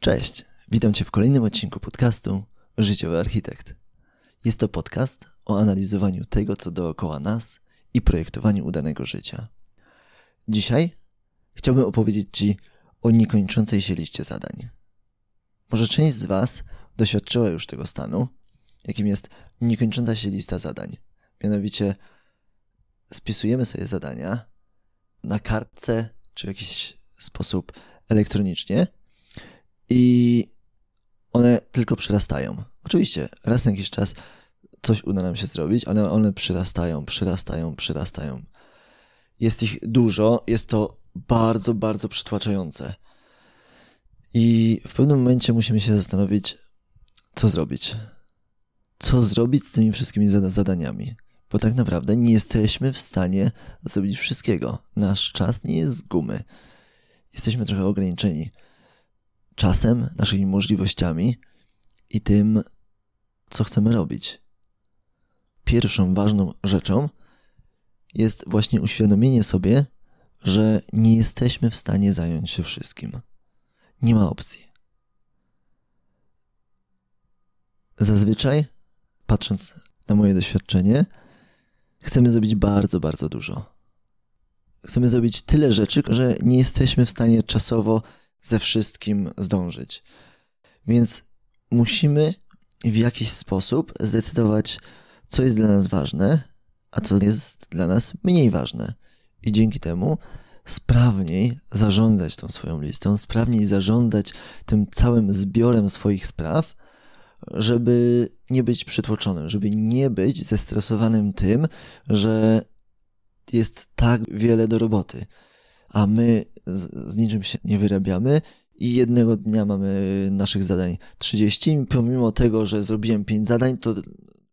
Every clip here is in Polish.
Cześć, witam Cię w kolejnym odcinku podcastu Życiowy Architekt. Jest to podcast o analizowaniu tego, co dookoła nas i projektowaniu udanego życia. Dzisiaj chciałbym opowiedzieć Ci o niekończącej się liście zadań. Może część z Was doświadczyła już tego stanu, jakim jest niekończąca się lista zadań. Mianowicie spisujemy sobie zadania na kartce czy w jakiś sposób elektronicznie i one tylko przyrastają. Oczywiście, raz na jakiś czas coś uda nam się zrobić, ale one przyrastają, przyrastają, przyrastają. Jest ich dużo, jest to bardzo, bardzo przytłaczające. I w pewnym momencie musimy się zastanowić, co zrobić. Co zrobić z tymi wszystkimi zadaniami? Bo tak naprawdę nie jesteśmy w stanie zrobić wszystkiego. Nasz czas nie jest z gumy. Jesteśmy trochę ograniczeni czasem, naszymi możliwościami i tym, co chcemy robić. Pierwszą ważną rzeczą jest właśnie uświadomienie sobie, że nie jesteśmy w stanie zająć się wszystkim. Nie ma opcji. Zazwyczaj, patrząc na moje doświadczenie, chcemy zrobić bardzo, bardzo dużo. Chcemy zrobić tyle rzeczy, że nie jesteśmy w stanie czasowo ze wszystkim zdążyć. Więc musimy w jakiś sposób zdecydować, co jest dla nas ważne, a co jest dla nas mniej ważne. I dzięki temu sprawniej zarządzać tą swoją listą, sprawniej zarządzać tym całym zbiorem swoich spraw, żeby nie być przytłoczonym, żeby nie być zestresowanym tym, że jest tak wiele do roboty, a my z, z niczym się nie wyrabiamy i jednego dnia mamy naszych zadań 30, pomimo tego, że zrobiłem 5 zadań, to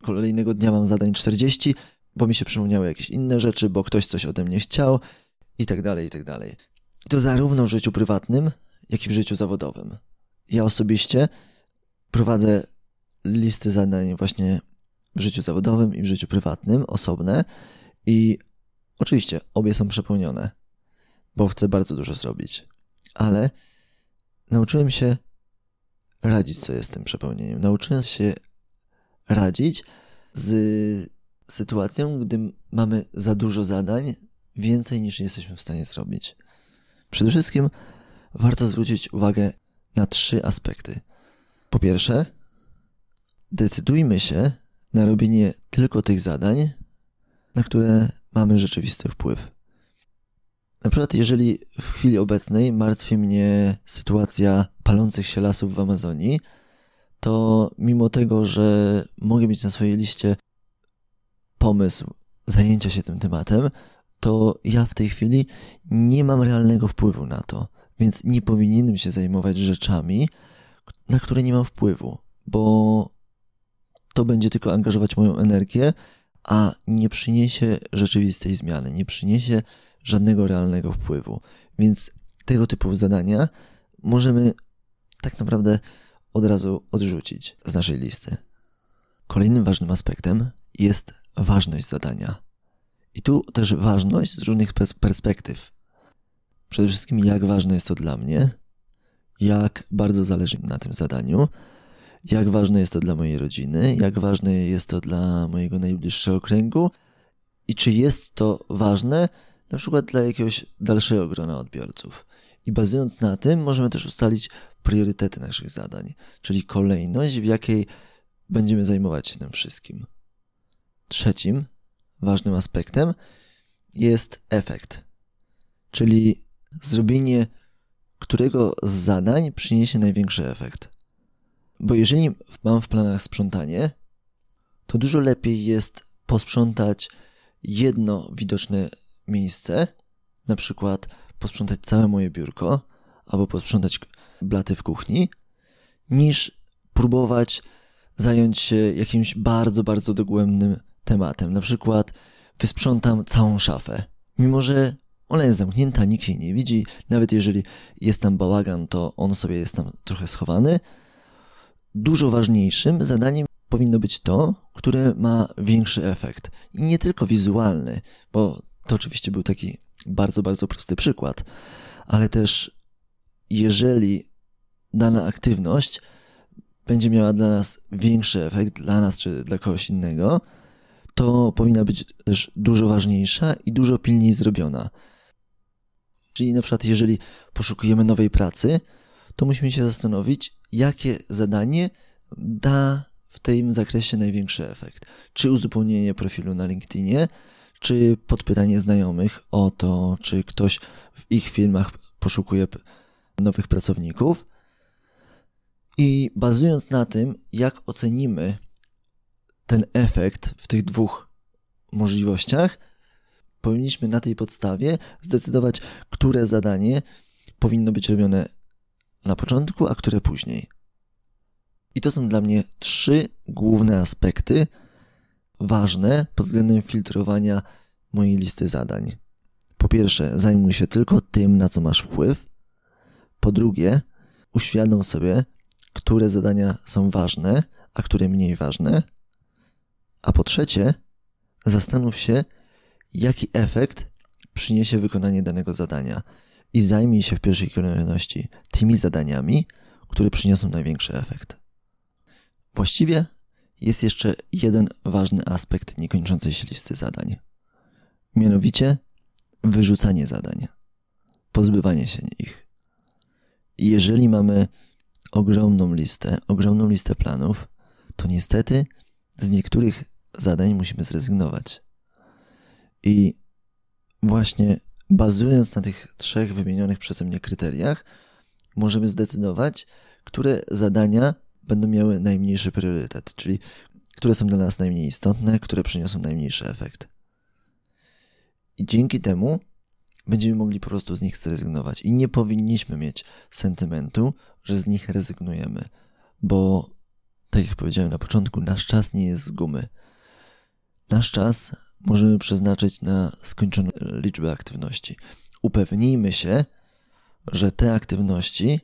kolejnego dnia mam zadań 40, bo mi się przypomniały jakieś inne rzeczy, bo ktoś coś ode mnie chciał i tak dalej, i tak dalej. I to zarówno w życiu prywatnym, jak i w życiu zawodowym. Ja osobiście prowadzę listy zadań właśnie w życiu zawodowym i w życiu prywatnym, osobne i oczywiście obie są przepełnione, bo chcę bardzo dużo zrobić. Ale nauczyłem się radzić sobie z tym przepełnieniem. Nauczyłem się radzić z sytuacją, gdy mamy za dużo zadań, więcej niż jesteśmy w stanie zrobić. Przede wszystkim warto zwrócić uwagę na trzy aspekty. Po pierwsze, decydujmy się na robienie tylko tych zadań, na które mamy rzeczywisty wpływ. Na przykład, jeżeli w chwili obecnej martwi mnie sytuacja palących się lasów w Amazonii, to mimo tego, że mogę mieć na swojej liście pomysł zajęcia się tym tematem, to ja w tej chwili nie mam realnego wpływu na to, więc nie powinienem się zajmować rzeczami, na które nie mam wpływu, bo to będzie tylko angażować moją energię, a nie przyniesie rzeczywistej zmiany, nie przyniesie żadnego realnego wpływu. Więc tego typu zadania możemy tak naprawdę od razu odrzucić z naszej listy. Kolejnym ważnym aspektem jest ważność zadania. I tu też ważność z różnych perspektyw. Przede wszystkim, jak ważne jest to dla mnie, jak bardzo zależy mi na tym zadaniu, jak ważne jest to dla mojej rodziny, jak ważne jest to dla mojego najbliższego kręgu i czy jest to ważne na przykład dla jakiegoś dalszego grona odbiorców. I bazując na tym, możemy też ustalić priorytety naszych zadań, czyli kolejność, w jakiej będziemy zajmować się tym wszystkim. Trzecim ważnym aspektem jest efekt, czyli zrobienie którego z zadań przyniesie największy efekt. Bo jeżeli mam w planach sprzątanie, to dużo lepiej jest posprzątać jedno widoczne miejsce, na przykład posprzątać całe moje biurko albo posprzątać blaty w kuchni, niż próbować zająć się jakimś bardzo, bardzo dogłębnym tematem. Na przykład wysprzątam całą szafę, mimo że ona jest zamknięta, nikt jej nie widzi, nawet jeżeli jest tam bałagan, to on sobie jest tam trochę schowany. Dużo ważniejszym zadaniem powinno być to, które ma większy efekt. I nie tylko wizualny, bo to oczywiście był taki bardzo, bardzo prosty przykład, ale też jeżeli dana aktywność będzie miała dla nas większy efekt, dla nas czy dla kogoś innego, to powinna być też dużo ważniejsza i dużo pilniej zrobiona. Czyli na przykład, jeżeli poszukujemy nowej pracy, to musimy się zastanowić, jakie zadanie da w tym zakresie największy efekt. Czy uzupełnienie profilu na LinkedInie, czy podpytanie znajomych o to, czy ktoś w ich firmach poszukuje nowych pracowników. I bazując na tym, jak ocenimy ten efekt w tych dwóch możliwościach, powinniśmy na tej podstawie zdecydować, które zadanie powinno być robione na początku, a które później. I to są dla mnie trzy główne aspekty ważne pod względem filtrowania mojej listy zadań. Po pierwsze, zajmuj się tylko tym, na co masz wpływ. Po drugie, uświadom sobie, które zadania są ważne, a które mniej ważne. A po trzecie, zastanów się, jaki efekt przyniesie wykonanie danego zadania i zajmij się w pierwszej kolejności tymi zadaniami, które przyniosą największy efekt. Właściwie jest jeszcze jeden ważny aspekt niekończącej się listy zadań. Mianowicie wyrzucanie zadań, pozbywanie się ich. Jeżeli mamy ogromną listę, ogromną listę planów, to niestety z niektórych zadań musimy zrezygnować. I właśnie bazując na tych trzech wymienionych przeze mnie kryteriach, możemy zdecydować, które zadania będą miały najmniejszy priorytet, czyli które są dla nas najmniej istotne, które przyniosą najmniejszy efekt. I dzięki temu będziemy mogli po prostu z nich zrezygnować. I nie powinniśmy mieć sentymentu, że z nich rezygnujemy, bo tak jak powiedziałem na początku, nasz czas nie jest z gumy. Nasz czas możemy przeznaczyć na skończoną liczbę aktywności. Upewnijmy się, że te aktywności,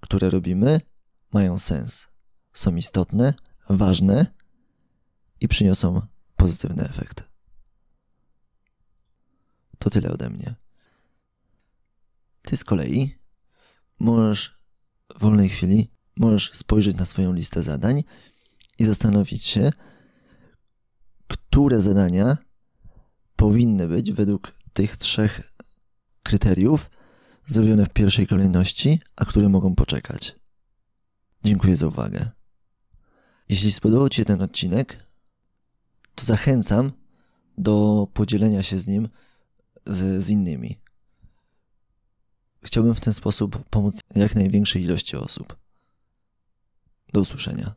które robimy, mają sens, są istotne, ważne i przyniosą pozytywny efekt. To tyle ode mnie. Ty z kolei możesz w wolnej chwili możesz spojrzeć na swoją listę zadań i zastanowić się, które zadania powinny być według tych trzech kryteriów zrobione w pierwszej kolejności, a które mogą poczekać. Dziękuję za uwagę. Jeśli spodobał Ci się ten odcinek, to zachęcam do podzielenia się z nim z, z innymi. Chciałbym w ten sposób pomóc jak największej ilości osób. Do usłyszenia.